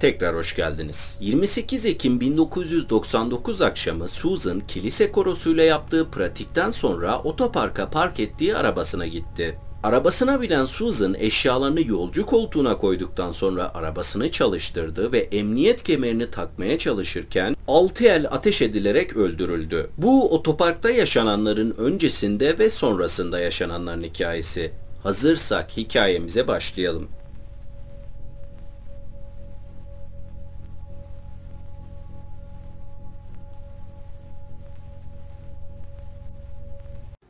Tekrar hoş geldiniz. 28 Ekim 1999 akşamı Susan kilise korosuyla yaptığı pratikten sonra otoparka park ettiği arabasına gitti. Arabasına binen Susan eşyalarını yolcu koltuğuna koyduktan sonra arabasını çalıştırdı ve emniyet kemerini takmaya çalışırken 6 el ateş edilerek öldürüldü. Bu otoparkta yaşananların öncesinde ve sonrasında yaşananların hikayesi. Hazırsak hikayemize başlayalım.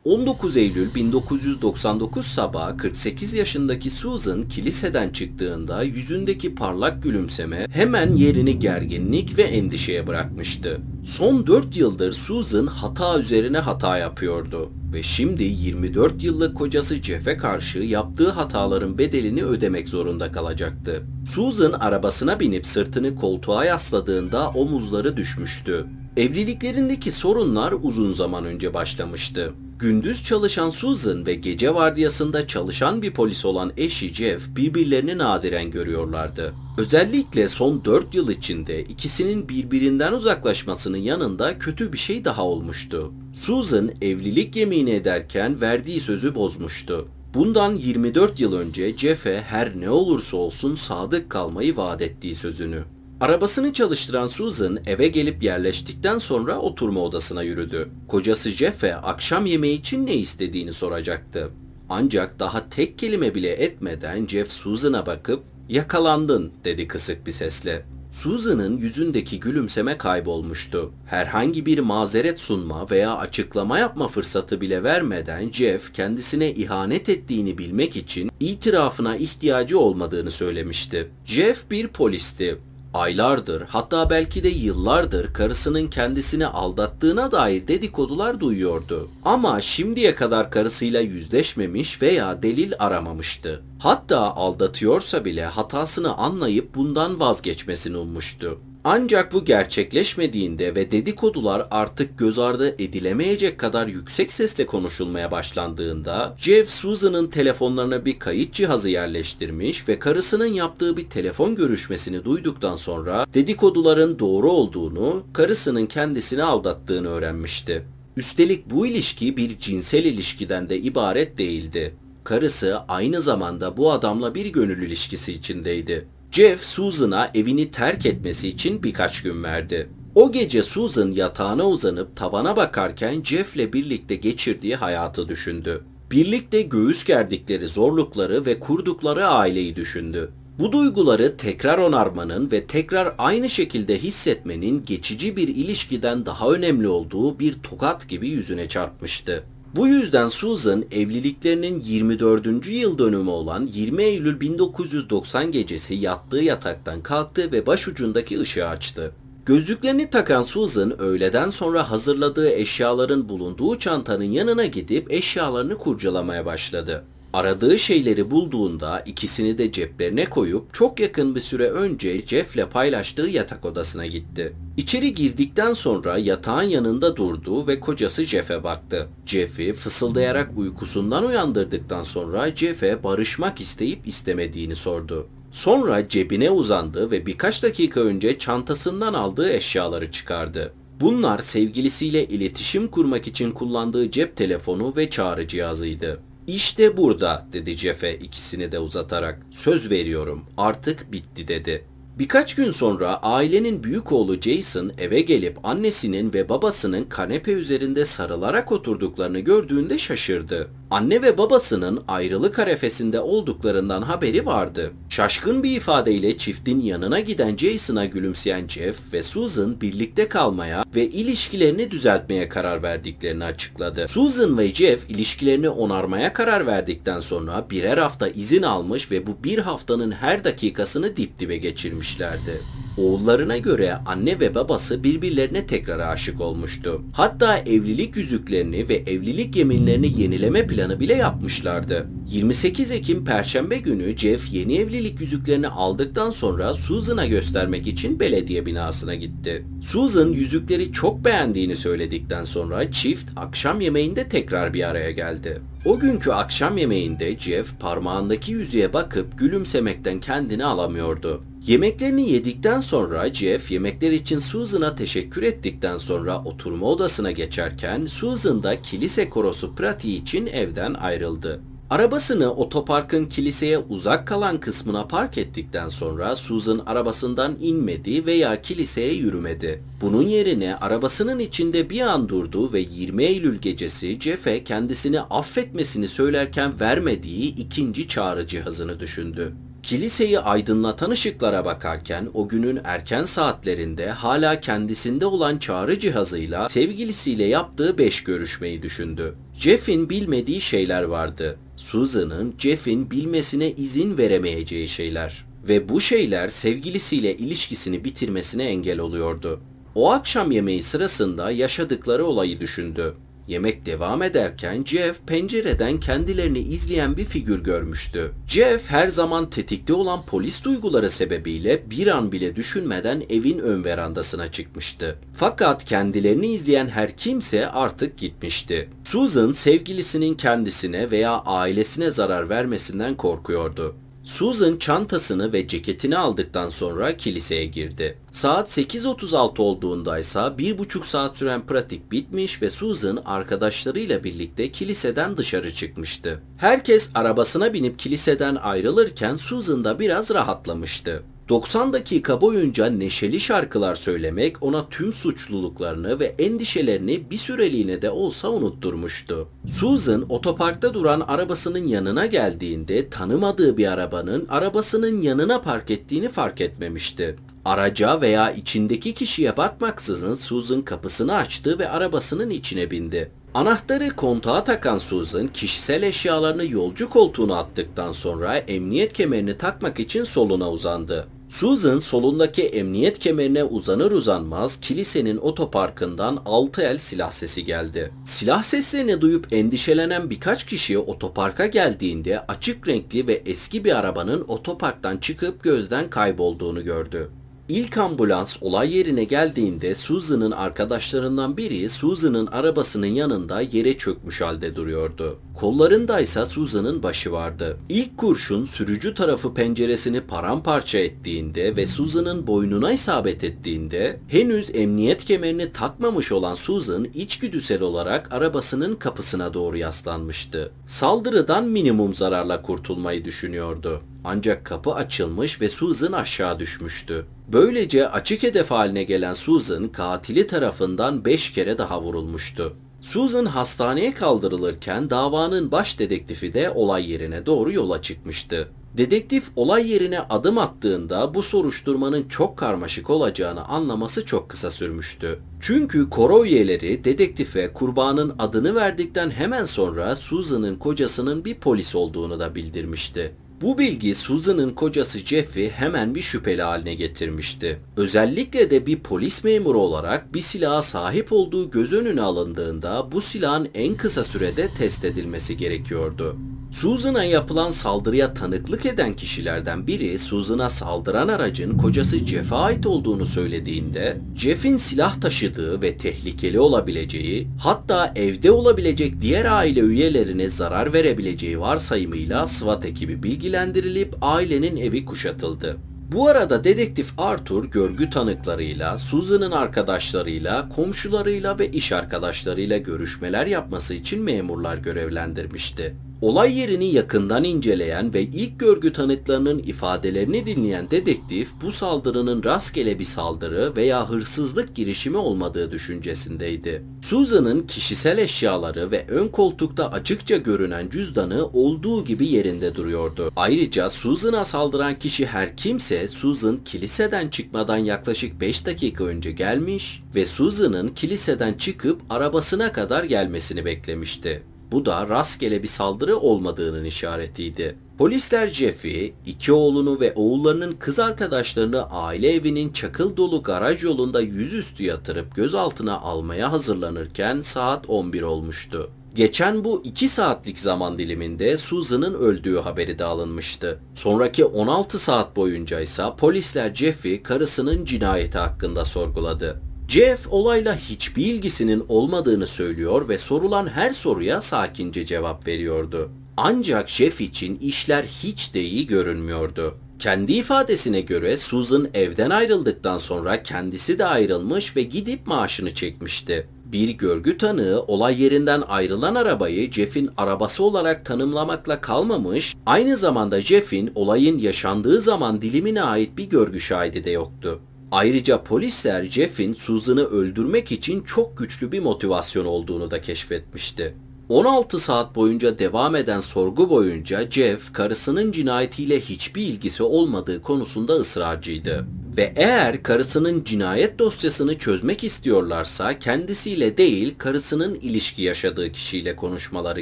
19 Eylül 1999 sabahı 48 yaşındaki Susan kiliseden çıktığında yüzündeki parlak gülümseme hemen yerini gerginlik ve endişeye bırakmıştı. Son 4 yıldır Susan hata üzerine hata yapıyordu ve şimdi 24 yıllık kocası Jeff'e karşı yaptığı hataların bedelini ödemek zorunda kalacaktı. Susan arabasına binip sırtını koltuğa yasladığında omuzları düşmüştü. Evliliklerindeki sorunlar uzun zaman önce başlamıştı. Gündüz çalışan Susan ve gece vardiyasında çalışan bir polis olan eşi Jeff birbirlerini nadiren görüyorlardı. Özellikle son 4 yıl içinde ikisinin birbirinden uzaklaşmasının yanında kötü bir şey daha olmuştu. Susan evlilik yemini ederken verdiği sözü bozmuştu. Bundan 24 yıl önce Jeff'e her ne olursa olsun sadık kalmayı vaat ettiği sözünü. Arabasını çalıştıran Susan eve gelip yerleştikten sonra oturma odasına yürüdü. Kocası Jeff'e akşam yemeği için ne istediğini soracaktı. Ancak daha tek kelime bile etmeden Jeff Susan'a bakıp yakalandın dedi kısık bir sesle. Susan'ın yüzündeki gülümseme kaybolmuştu. Herhangi bir mazeret sunma veya açıklama yapma fırsatı bile vermeden Jeff kendisine ihanet ettiğini bilmek için itirafına ihtiyacı olmadığını söylemişti. Jeff bir polisti Aylardır hatta belki de yıllardır karısının kendisini aldattığına dair dedikodular duyuyordu. Ama şimdiye kadar karısıyla yüzleşmemiş veya delil aramamıştı. Hatta aldatıyorsa bile hatasını anlayıp bundan vazgeçmesini ummuştu. Ancak bu gerçekleşmediğinde ve dedikodular artık göz ardı edilemeyecek kadar yüksek sesle konuşulmaya başlandığında Jeff Susan'ın telefonlarına bir kayıt cihazı yerleştirmiş ve karısının yaptığı bir telefon görüşmesini duyduktan sonra dedikoduların doğru olduğunu, karısının kendisini aldattığını öğrenmişti. Üstelik bu ilişki bir cinsel ilişkiden de ibaret değildi. Karısı aynı zamanda bu adamla bir gönül ilişkisi içindeydi. Jeff Susan'a evini terk etmesi için birkaç gün verdi. O gece Susan yatağına uzanıp tavana bakarken Jeff'le birlikte geçirdiği hayatı düşündü. Birlikte göğüs gerdikleri zorlukları ve kurdukları aileyi düşündü. Bu duyguları tekrar onarmanın ve tekrar aynı şekilde hissetmenin geçici bir ilişkiden daha önemli olduğu bir tokat gibi yüzüne çarpmıştı. Bu yüzden Susan evliliklerinin 24. yıl dönümü olan 20 Eylül 1990 gecesi yattığı yataktan kalktı ve başucundaki ışığı açtı. Gözlüklerini takan Susan öğleden sonra hazırladığı eşyaların bulunduğu çantanın yanına gidip eşyalarını kurcalamaya başladı. Aradığı şeyleri bulduğunda ikisini de ceplerine koyup çok yakın bir süre önce Jeff'le paylaştığı yatak odasına gitti. İçeri girdikten sonra yatağın yanında durdu ve kocası Jeff'e baktı. Jeff'i fısıldayarak uykusundan uyandırdıktan sonra Jeff'e barışmak isteyip istemediğini sordu. Sonra cebine uzandı ve birkaç dakika önce çantasından aldığı eşyaları çıkardı. Bunlar sevgilisiyle iletişim kurmak için kullandığı cep telefonu ve çağrı cihazıydı. İşte burada dedi Jeff'e ikisini de uzatarak. Söz veriyorum artık bitti dedi. Birkaç gün sonra ailenin büyük oğlu Jason eve gelip annesinin ve babasının kanepe üzerinde sarılarak oturduklarını gördüğünde şaşırdı. Anne ve babasının ayrılık arefesinde olduklarından haberi vardı. Şaşkın bir ifadeyle çiftin yanına giden Jason'a gülümseyen Jeff ve Susan birlikte kalmaya ve ilişkilerini düzeltmeye karar verdiklerini açıkladı. Susan ve Jeff ilişkilerini onarmaya karar verdikten sonra birer hafta izin almış ve bu bir haftanın her dakikasını dip dibe geçirmişlerdi. Oğullarına göre anne ve babası birbirlerine tekrar aşık olmuştu. Hatta evlilik yüzüklerini ve evlilik yeminlerini yenileme planı bile yapmışlardı. 28 Ekim Perşembe günü Jeff yeni evlilik yüzüklerini aldıktan sonra Susan'a göstermek için belediye binasına gitti. Susan yüzükleri çok beğendiğini söyledikten sonra çift akşam yemeğinde tekrar bir araya geldi. O günkü akşam yemeğinde Jeff parmağındaki yüzüğe bakıp gülümsemekten kendini alamıyordu. Yemeklerini yedikten sonra Jeff yemekler için Susan'a teşekkür ettikten sonra oturma odasına geçerken Susan da kilise korosu pratiği için evden ayrıldı. Arabasını otoparkın kiliseye uzak kalan kısmına park ettikten sonra Susan arabasından inmedi veya kiliseye yürümedi. Bunun yerine arabasının içinde bir an durdu ve 20 Eylül gecesi Jeff'e kendisini affetmesini söylerken vermediği ikinci çağrı cihazını düşündü. Kiliseyi aydınlatan ışıklara bakarken o günün erken saatlerinde hala kendisinde olan çağrı cihazıyla sevgilisiyle yaptığı beş görüşmeyi düşündü. Jeff'in bilmediği şeyler vardı. Susan'ın Jeff'in bilmesine izin veremeyeceği şeyler. Ve bu şeyler sevgilisiyle ilişkisini bitirmesine engel oluyordu. O akşam yemeği sırasında yaşadıkları olayı düşündü. Yemek devam ederken Jeff pencereden kendilerini izleyen bir figür görmüştü. Jeff her zaman tetikte olan polis duyguları sebebiyle bir an bile düşünmeden evin ön verandasına çıkmıştı. Fakat kendilerini izleyen her kimse artık gitmişti. Susan sevgilisinin kendisine veya ailesine zarar vermesinden korkuyordu. Susan çantasını ve ceketini aldıktan sonra kiliseye girdi. Saat 8.36 olduğunda ise bir buçuk saat süren pratik bitmiş ve Susan arkadaşlarıyla birlikte kiliseden dışarı çıkmıştı. Herkes arabasına binip kiliseden ayrılırken Susan da biraz rahatlamıştı. 90 dakika boyunca neşeli şarkılar söylemek ona tüm suçluluklarını ve endişelerini bir süreliğine de olsa unutturmuştu. Susan otoparkta duran arabasının yanına geldiğinde tanımadığı bir arabanın arabasının yanına park ettiğini fark etmemişti. Araca veya içindeki kişiye bakmaksızın Susan kapısını açtı ve arabasının içine bindi. Anahtarı kontağa takan Susan kişisel eşyalarını yolcu koltuğuna attıktan sonra emniyet kemerini takmak için soluna uzandı. Susan solundaki emniyet kemerine uzanır uzanmaz kilisenin otoparkından altı el silah sesi geldi. Silah seslerini duyup endişelenen birkaç kişi otoparka geldiğinde açık renkli ve eski bir arabanın otoparktan çıkıp gözden kaybolduğunu gördü. İlk ambulans olay yerine geldiğinde Susan'ın arkadaşlarından biri Susan'ın arabasının yanında yere çökmüş halde duruyordu. Kollarında ise Susan'ın başı vardı. İlk kurşun sürücü tarafı penceresini paramparça ettiğinde ve Susan'ın boynuna isabet ettiğinde henüz emniyet kemerini takmamış olan Susan içgüdüsel olarak arabasının kapısına doğru yaslanmıştı. Saldırıdan minimum zararla kurtulmayı düşünüyordu. Ancak kapı açılmış ve Susan aşağı düşmüştü. Böylece açık hedef haline gelen Susan katili tarafından 5 kere daha vurulmuştu. Susan hastaneye kaldırılırken davanın baş dedektifi de olay yerine doğru yola çıkmıştı. Dedektif olay yerine adım attığında bu soruşturmanın çok karmaşık olacağını anlaması çok kısa sürmüştü. Çünkü koro üyeleri dedektife kurbanın adını verdikten hemen sonra Susan'ın kocasının bir polis olduğunu da bildirmişti. Bu bilgi Susan'ın kocası Jeff'i hemen bir şüpheli haline getirmişti. Özellikle de bir polis memuru olarak bir silaha sahip olduğu göz önüne alındığında bu silahın en kısa sürede test edilmesi gerekiyordu. Susan'a yapılan saldırıya tanıklık eden kişilerden biri Susan'a saldıran aracın kocası Jeff'e ait olduğunu söylediğinde Jeff'in silah taşıdığı ve tehlikeli olabileceği hatta evde olabilecek diğer aile üyelerine zarar verebileceği varsayımıyla SWAT ekibi bilgilendirilip ailenin evi kuşatıldı. Bu arada dedektif Arthur görgü tanıklarıyla, Susan'ın arkadaşlarıyla, komşularıyla ve iş arkadaşlarıyla görüşmeler yapması için memurlar görevlendirmişti. Olay yerini yakından inceleyen ve ilk görgü tanıklarının ifadelerini dinleyen dedektif bu saldırının rastgele bir saldırı veya hırsızlık girişimi olmadığı düşüncesindeydi. Susan'ın kişisel eşyaları ve ön koltukta açıkça görünen cüzdanı olduğu gibi yerinde duruyordu. Ayrıca Susan'a saldıran kişi her kimse Susan kiliseden çıkmadan yaklaşık 5 dakika önce gelmiş ve Susan'ın kiliseden çıkıp arabasına kadar gelmesini beklemişti. Bu da rastgele bir saldırı olmadığının işaretiydi. Polisler Jeff'i, iki oğlunu ve oğullarının kız arkadaşlarını aile evinin çakıl dolu garaj yolunda yüzüstü yatırıp gözaltına almaya hazırlanırken saat 11 olmuştu. Geçen bu 2 saatlik zaman diliminde Susan'ın öldüğü haberi de alınmıştı. Sonraki 16 saat boyunca ise polisler Jeff'i karısının cinayeti hakkında sorguladı. Jeff olayla hiçbir ilgisinin olmadığını söylüyor ve sorulan her soruya sakince cevap veriyordu. Ancak Jeff için işler hiç de iyi görünmüyordu. Kendi ifadesine göre Susan evden ayrıldıktan sonra kendisi de ayrılmış ve gidip maaşını çekmişti. Bir görgü tanığı olay yerinden ayrılan arabayı Jeff'in arabası olarak tanımlamakla kalmamış, aynı zamanda Jeff'in olayın yaşandığı zaman dilimine ait bir görgü şahidi de yoktu. Ayrıca polisler Jeff'in Susan'ı öldürmek için çok güçlü bir motivasyon olduğunu da keşfetmişti. 16 saat boyunca devam eden sorgu boyunca Jeff karısının cinayetiyle hiçbir ilgisi olmadığı konusunda ısrarcıydı. Ve eğer karısının cinayet dosyasını çözmek istiyorlarsa kendisiyle değil karısının ilişki yaşadığı kişiyle konuşmaları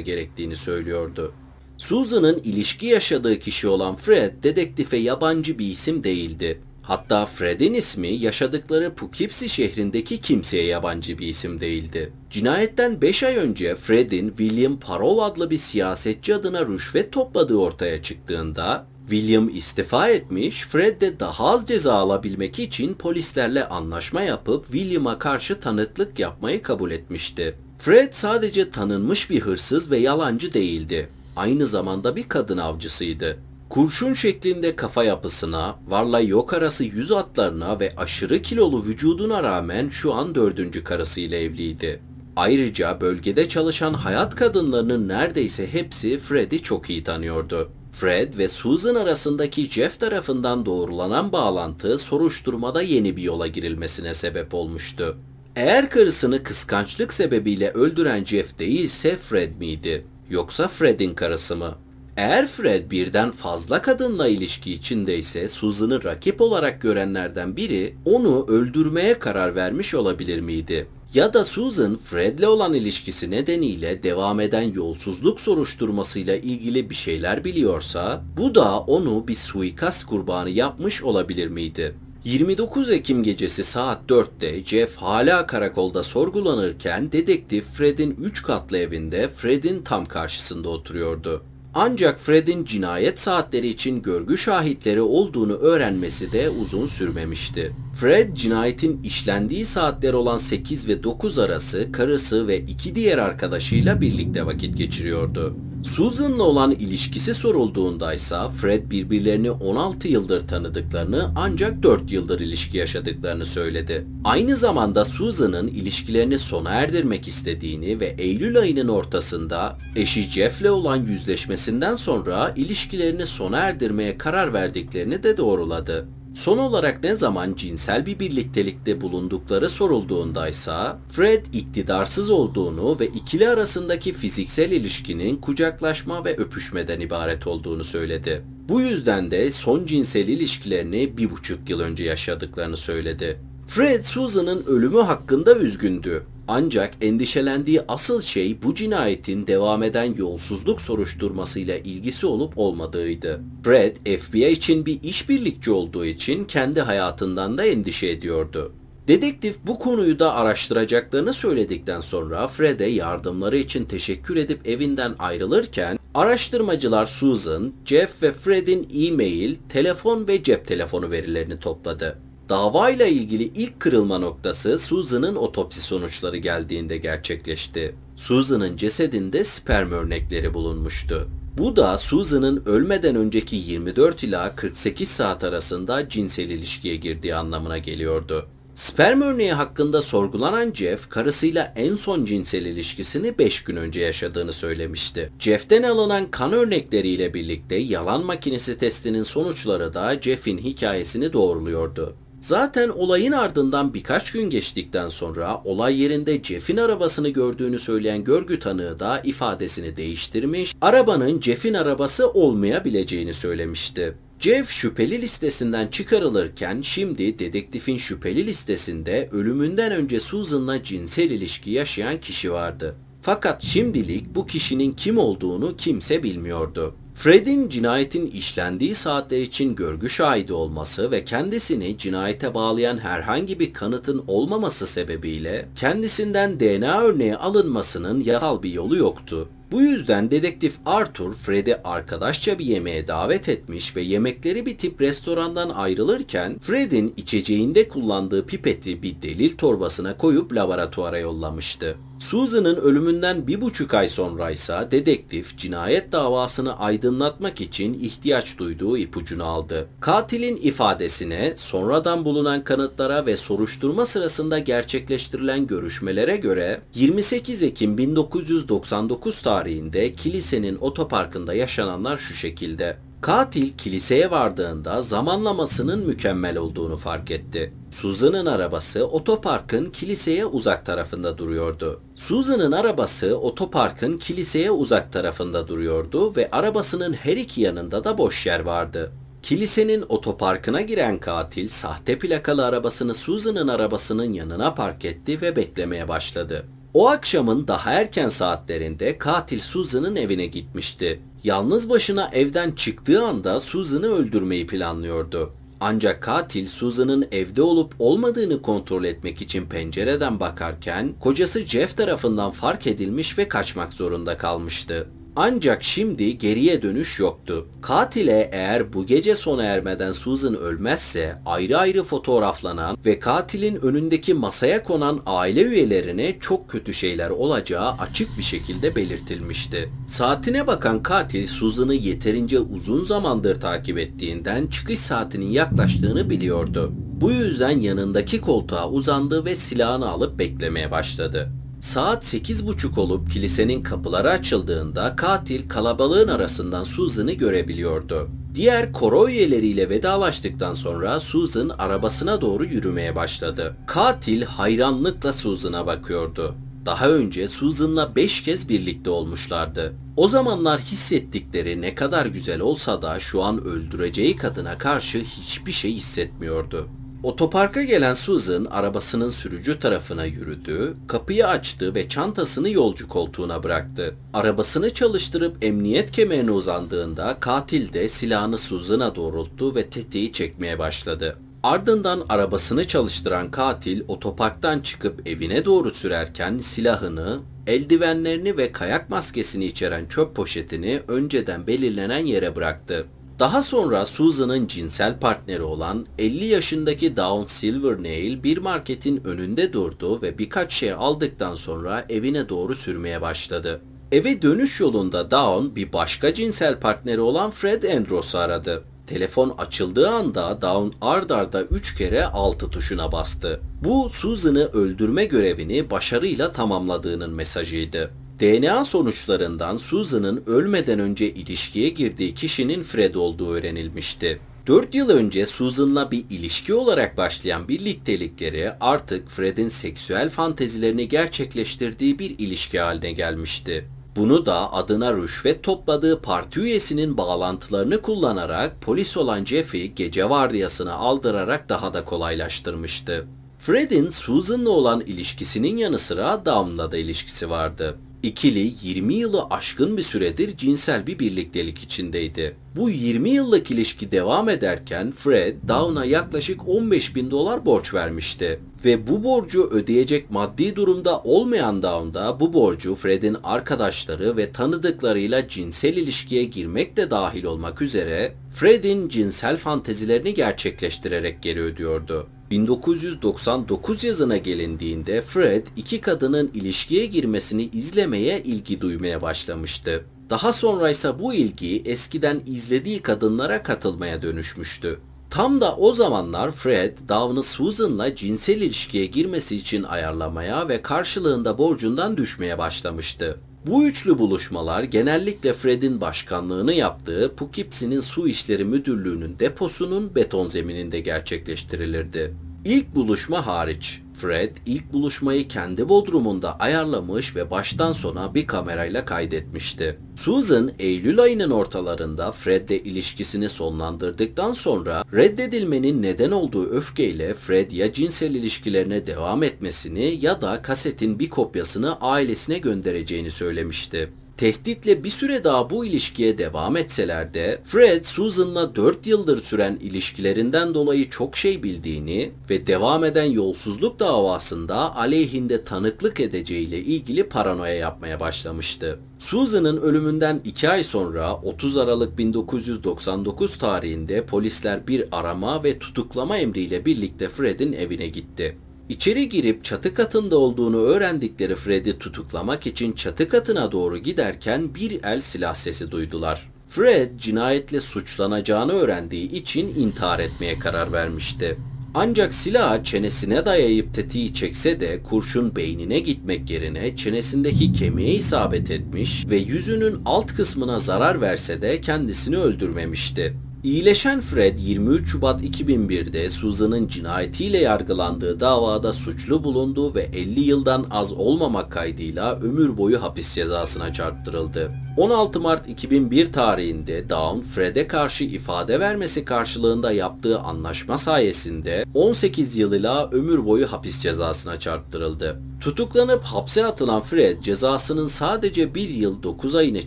gerektiğini söylüyordu. Susan'ın ilişki yaşadığı kişi olan Fred dedektife yabancı bir isim değildi. Hatta Fred'in ismi yaşadıkları Poughkeepsie şehrindeki kimseye yabancı bir isim değildi. Cinayetten 5 ay önce Fred'in William Parol adlı bir siyasetçi adına rüşvet topladığı ortaya çıktığında William istifa etmiş, Fred de daha az ceza alabilmek için polislerle anlaşma yapıp William'a karşı tanıklık yapmayı kabul etmişti. Fred sadece tanınmış bir hırsız ve yalancı değildi. Aynı zamanda bir kadın avcısıydı. Kurşun şeklinde kafa yapısına, varla yok arası yüz atlarına ve aşırı kilolu vücuduna rağmen şu an dördüncü karısıyla evliydi. Ayrıca bölgede çalışan hayat kadınlarının neredeyse hepsi Fred'i çok iyi tanıyordu. Fred ve Susan arasındaki Jeff tarafından doğrulanan bağlantı soruşturmada yeni bir yola girilmesine sebep olmuştu. Eğer karısını kıskançlık sebebiyle öldüren Jeff değilse Fred miydi? Yoksa Fred'in karısı mı? Eğer Fred birden fazla kadınla ilişki içindeyse Susan'ı rakip olarak görenlerden biri onu öldürmeye karar vermiş olabilir miydi? Ya da Susan Fred'le olan ilişkisi nedeniyle devam eden yolsuzluk soruşturmasıyla ilgili bir şeyler biliyorsa bu da onu bir suikast kurbanı yapmış olabilir miydi? 29 Ekim gecesi saat 4'te Jeff hala karakolda sorgulanırken dedektif Fred'in 3 katlı evinde Fred'in tam karşısında oturuyordu. Ancak Fred'in cinayet saatleri için görgü şahitleri olduğunu öğrenmesi de uzun sürmemişti. Fred cinayetin işlendiği saatler olan 8 ve 9 arası karısı ve iki diğer arkadaşıyla birlikte vakit geçiriyordu. Susan'la olan ilişkisi sorulduğunda ise Fred birbirlerini 16 yıldır tanıdıklarını ancak 4 yıldır ilişki yaşadıklarını söyledi. Aynı zamanda Susan'ın ilişkilerini sona erdirmek istediğini ve Eylül ayının ortasında eşi Jeff'le olan yüzleşmesinden sonra ilişkilerini sona erdirmeye karar verdiklerini de doğruladı. Son olarak ne zaman cinsel bir birliktelikte bulundukları sorulduğunda ise Fred iktidarsız olduğunu ve ikili arasındaki fiziksel ilişkinin kucaklaşma ve öpüşmeden ibaret olduğunu söyledi. Bu yüzden de son cinsel ilişkilerini bir buçuk yıl önce yaşadıklarını söyledi. Fred Susan'ın ölümü hakkında üzgündü. Ancak endişelendiği asıl şey bu cinayetin devam eden yolsuzluk soruşturmasıyla ilgisi olup olmadığıydı. Fred, FBI için bir işbirlikçi olduğu için kendi hayatından da endişe ediyordu. Dedektif bu konuyu da araştıracaklarını söyledikten sonra Fred'e yardımları için teşekkür edip evinden ayrılırken araştırmacılar Susan, Jeff ve Fred'in e-mail, telefon ve cep telefonu verilerini topladı. Davayla ilgili ilk kırılma noktası Susan'ın otopsi sonuçları geldiğinde gerçekleşti. Susan'ın cesedinde sperm örnekleri bulunmuştu. Bu da Susan'ın ölmeden önceki 24 ila 48 saat arasında cinsel ilişkiye girdiği anlamına geliyordu. Sperm örneği hakkında sorgulanan Jeff, karısıyla en son cinsel ilişkisini 5 gün önce yaşadığını söylemişti. Jeff'ten alınan kan örnekleriyle birlikte yalan makinesi testinin sonuçları da Jeff'in hikayesini doğruluyordu. Zaten olayın ardından birkaç gün geçtikten sonra olay yerinde Jeff'in arabasını gördüğünü söyleyen görgü tanığı da ifadesini değiştirmiş, arabanın Jeff'in arabası olmayabileceğini söylemişti. Jeff şüpheli listesinden çıkarılırken şimdi dedektifin şüpheli listesinde ölümünden önce Susan'la cinsel ilişki yaşayan kişi vardı. Fakat şimdilik bu kişinin kim olduğunu kimse bilmiyordu. Fred'in cinayetin işlendiği saatler için görgü şahidi olması ve kendisini cinayete bağlayan herhangi bir kanıtın olmaması sebebiyle kendisinden DNA örneği alınmasının yasal bir yolu yoktu. Bu yüzden dedektif Arthur Fred'i arkadaşça bir yemeğe davet etmiş ve yemekleri bitip restorandan ayrılırken Fred'in içeceğinde kullandığı pipeti bir delil torbasına koyup laboratuvara yollamıştı. Susan'ın ölümünden bir buçuk ay sonra ise dedektif cinayet davasını aydınlatmak için ihtiyaç duyduğu ipucunu aldı. Katilin ifadesine, sonradan bulunan kanıtlara ve soruşturma sırasında gerçekleştirilen görüşmelere göre 28 Ekim 1999 tarihinde kilisenin otoparkında yaşananlar şu şekilde. Katil kiliseye vardığında zamanlamasının mükemmel olduğunu fark etti. Susan'ın arabası otoparkın kiliseye uzak tarafında duruyordu. Susan'ın arabası otoparkın kiliseye uzak tarafında duruyordu ve arabasının her iki yanında da boş yer vardı. Kilisenin otoparkına giren katil sahte plakalı arabasını Susan'ın arabasının yanına park etti ve beklemeye başladı. O akşamın daha erken saatlerinde katil Susan'ın evine gitmişti. Yalnız başına evden çıktığı anda Susan'ı öldürmeyi planlıyordu. Ancak katil Susan'ın evde olup olmadığını kontrol etmek için pencereden bakarken kocası Jeff tarafından fark edilmiş ve kaçmak zorunda kalmıştı. Ancak şimdi geriye dönüş yoktu. Katile eğer bu gece sona ermeden Susan ölmezse ayrı ayrı fotoğraflanan ve katilin önündeki masaya konan aile üyelerine çok kötü şeyler olacağı açık bir şekilde belirtilmişti. Saatine bakan katil Susan'ı yeterince uzun zamandır takip ettiğinden çıkış saatinin yaklaştığını biliyordu. Bu yüzden yanındaki koltuğa uzandı ve silahını alıp beklemeye başladı. Saat 8.30 olup kilisenin kapıları açıldığında katil kalabalığın arasından Susan'ı görebiliyordu. Diğer koro üyeleriyle vedalaştıktan sonra Susan arabasına doğru yürümeye başladı. Katil hayranlıkla Susan'a bakıyordu. Daha önce Susan'la 5 kez birlikte olmuşlardı. O zamanlar hissettikleri ne kadar güzel olsa da şu an öldüreceği kadına karşı hiçbir şey hissetmiyordu. Otoparka gelen Susan arabasının sürücü tarafına yürüdü, kapıyı açtı ve çantasını yolcu koltuğuna bıraktı. Arabasını çalıştırıp emniyet kemerine uzandığında katil de silahını Susan'a doğrulttu ve tetiği çekmeye başladı. Ardından arabasını çalıştıran katil otoparktan çıkıp evine doğru sürerken silahını, eldivenlerini ve kayak maskesini içeren çöp poşetini önceden belirlenen yere bıraktı. Daha sonra Susan'ın cinsel partneri olan 50 yaşındaki Dawn Silvernail bir marketin önünde durdu ve birkaç şey aldıktan sonra evine doğru sürmeye başladı. Eve dönüş yolunda Dawn bir başka cinsel partneri olan Fred Andros'u aradı. Telefon açıldığı anda Dawn ard arda 3 kere altı tuşuna bastı. Bu Susan'ı öldürme görevini başarıyla tamamladığının mesajıydı. DNA sonuçlarından Susan'ın ölmeden önce ilişkiye girdiği kişinin Fred olduğu öğrenilmişti. 4 yıl önce Susan'la bir ilişki olarak başlayan birliktelikleri artık Fred'in seksüel fantezilerini gerçekleştirdiği bir ilişki haline gelmişti. Bunu da adına rüşvet topladığı parti üyesinin bağlantılarını kullanarak polis olan Jeff'i gece vardiyasına aldırarak daha da kolaylaştırmıştı. Fred'in Susan'la olan ilişkisinin yanı sıra Dawn'la da ilişkisi vardı. İkili 20 yılı aşkın bir süredir cinsel bir birliktelik içindeydi. Bu 20 yıllık ilişki devam ederken Fred, Dawn'a yaklaşık 15 bin dolar borç vermişti. Ve bu borcu ödeyecek maddi durumda olmayan Dawn da bu borcu Fred'in arkadaşları ve tanıdıklarıyla cinsel ilişkiye girmek de dahil olmak üzere Fred'in cinsel fantezilerini gerçekleştirerek geri ödüyordu. 1999 yazına gelindiğinde Fred iki kadının ilişkiye girmesini izlemeye ilgi duymaya başlamıştı. Daha sonra ise bu ilgi eskiden izlediği kadınlara katılmaya dönüşmüştü. Tam da o zamanlar Fred, Dawn'ı Susan'la cinsel ilişkiye girmesi için ayarlamaya ve karşılığında borcundan düşmeye başlamıştı. Bu üçlü buluşmalar genellikle Fred'in başkanlığını yaptığı Poughkeepsie'nin Su İşleri Müdürlüğü'nün deposunun beton zemininde gerçekleştirilirdi. İlk buluşma hariç Fred ilk buluşmayı kendi bodrumunda ayarlamış ve baştan sona bir kamerayla kaydetmişti. Susan Eylül ayının ortalarında Fred'le ilişkisini sonlandırdıktan sonra reddedilmenin neden olduğu öfkeyle Fred ya cinsel ilişkilerine devam etmesini ya da kasetin bir kopyasını ailesine göndereceğini söylemişti. Tehditle bir süre daha bu ilişkiye devam etseler de Fred Susan'la 4 yıldır süren ilişkilerinden dolayı çok şey bildiğini ve devam eden yolsuzluk davasında aleyhinde tanıklık edeceğiyle ilgili paranoya yapmaya başlamıştı. Susan'ın ölümünden 2 ay sonra 30 Aralık 1999 tarihinde polisler bir arama ve tutuklama emriyle birlikte Fred'in evine gitti. İçeri girip çatı katında olduğunu öğrendikleri Fred'i tutuklamak için çatı katına doğru giderken bir el silah sesi duydular. Fred cinayetle suçlanacağını öğrendiği için intihar etmeye karar vermişti. Ancak silahı çenesine dayayıp tetiği çekse de kurşun beynine gitmek yerine çenesindeki kemiğe isabet etmiş ve yüzünün alt kısmına zarar verse de kendisini öldürmemişti. İyileşen Fred 23 Şubat 2001'de Susan'ın cinayetiyle yargılandığı davada suçlu bulundu ve 50 yıldan az olmamak kaydıyla ömür boyu hapis cezasına çarptırıldı. 16 Mart 2001 tarihinde Dawn, Fred'e karşı ifade vermesi karşılığında yaptığı anlaşma sayesinde 18 yılıyla ömür boyu hapis cezasına çarptırıldı. Tutuklanıp hapse atılan Fred cezasının sadece 1 yıl 9 ayını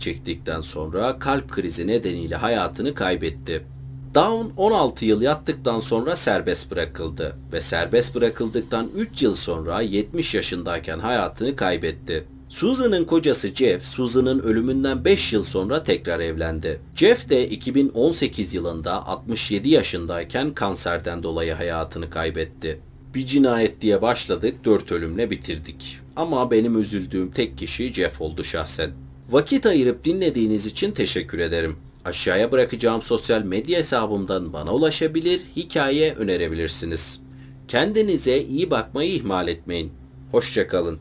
çektikten sonra kalp krizi nedeniyle hayatını kaybetti. Down 16 yıl yattıktan sonra serbest bırakıldı ve serbest bırakıldıktan 3 yıl sonra 70 yaşındayken hayatını kaybetti. Susan'ın kocası Jeff, Susan'ın ölümünden 5 yıl sonra tekrar evlendi. Jeff de 2018 yılında 67 yaşındayken kanserden dolayı hayatını kaybetti. Bir cinayet diye başladık, 4 ölümle bitirdik. Ama benim üzüldüğüm tek kişi Jeff oldu şahsen. Vakit ayırıp dinlediğiniz için teşekkür ederim. Aşağıya bırakacağım sosyal medya hesabımdan bana ulaşabilir, hikaye önerebilirsiniz. Kendinize iyi bakmayı ihmal etmeyin. Hoşçakalın.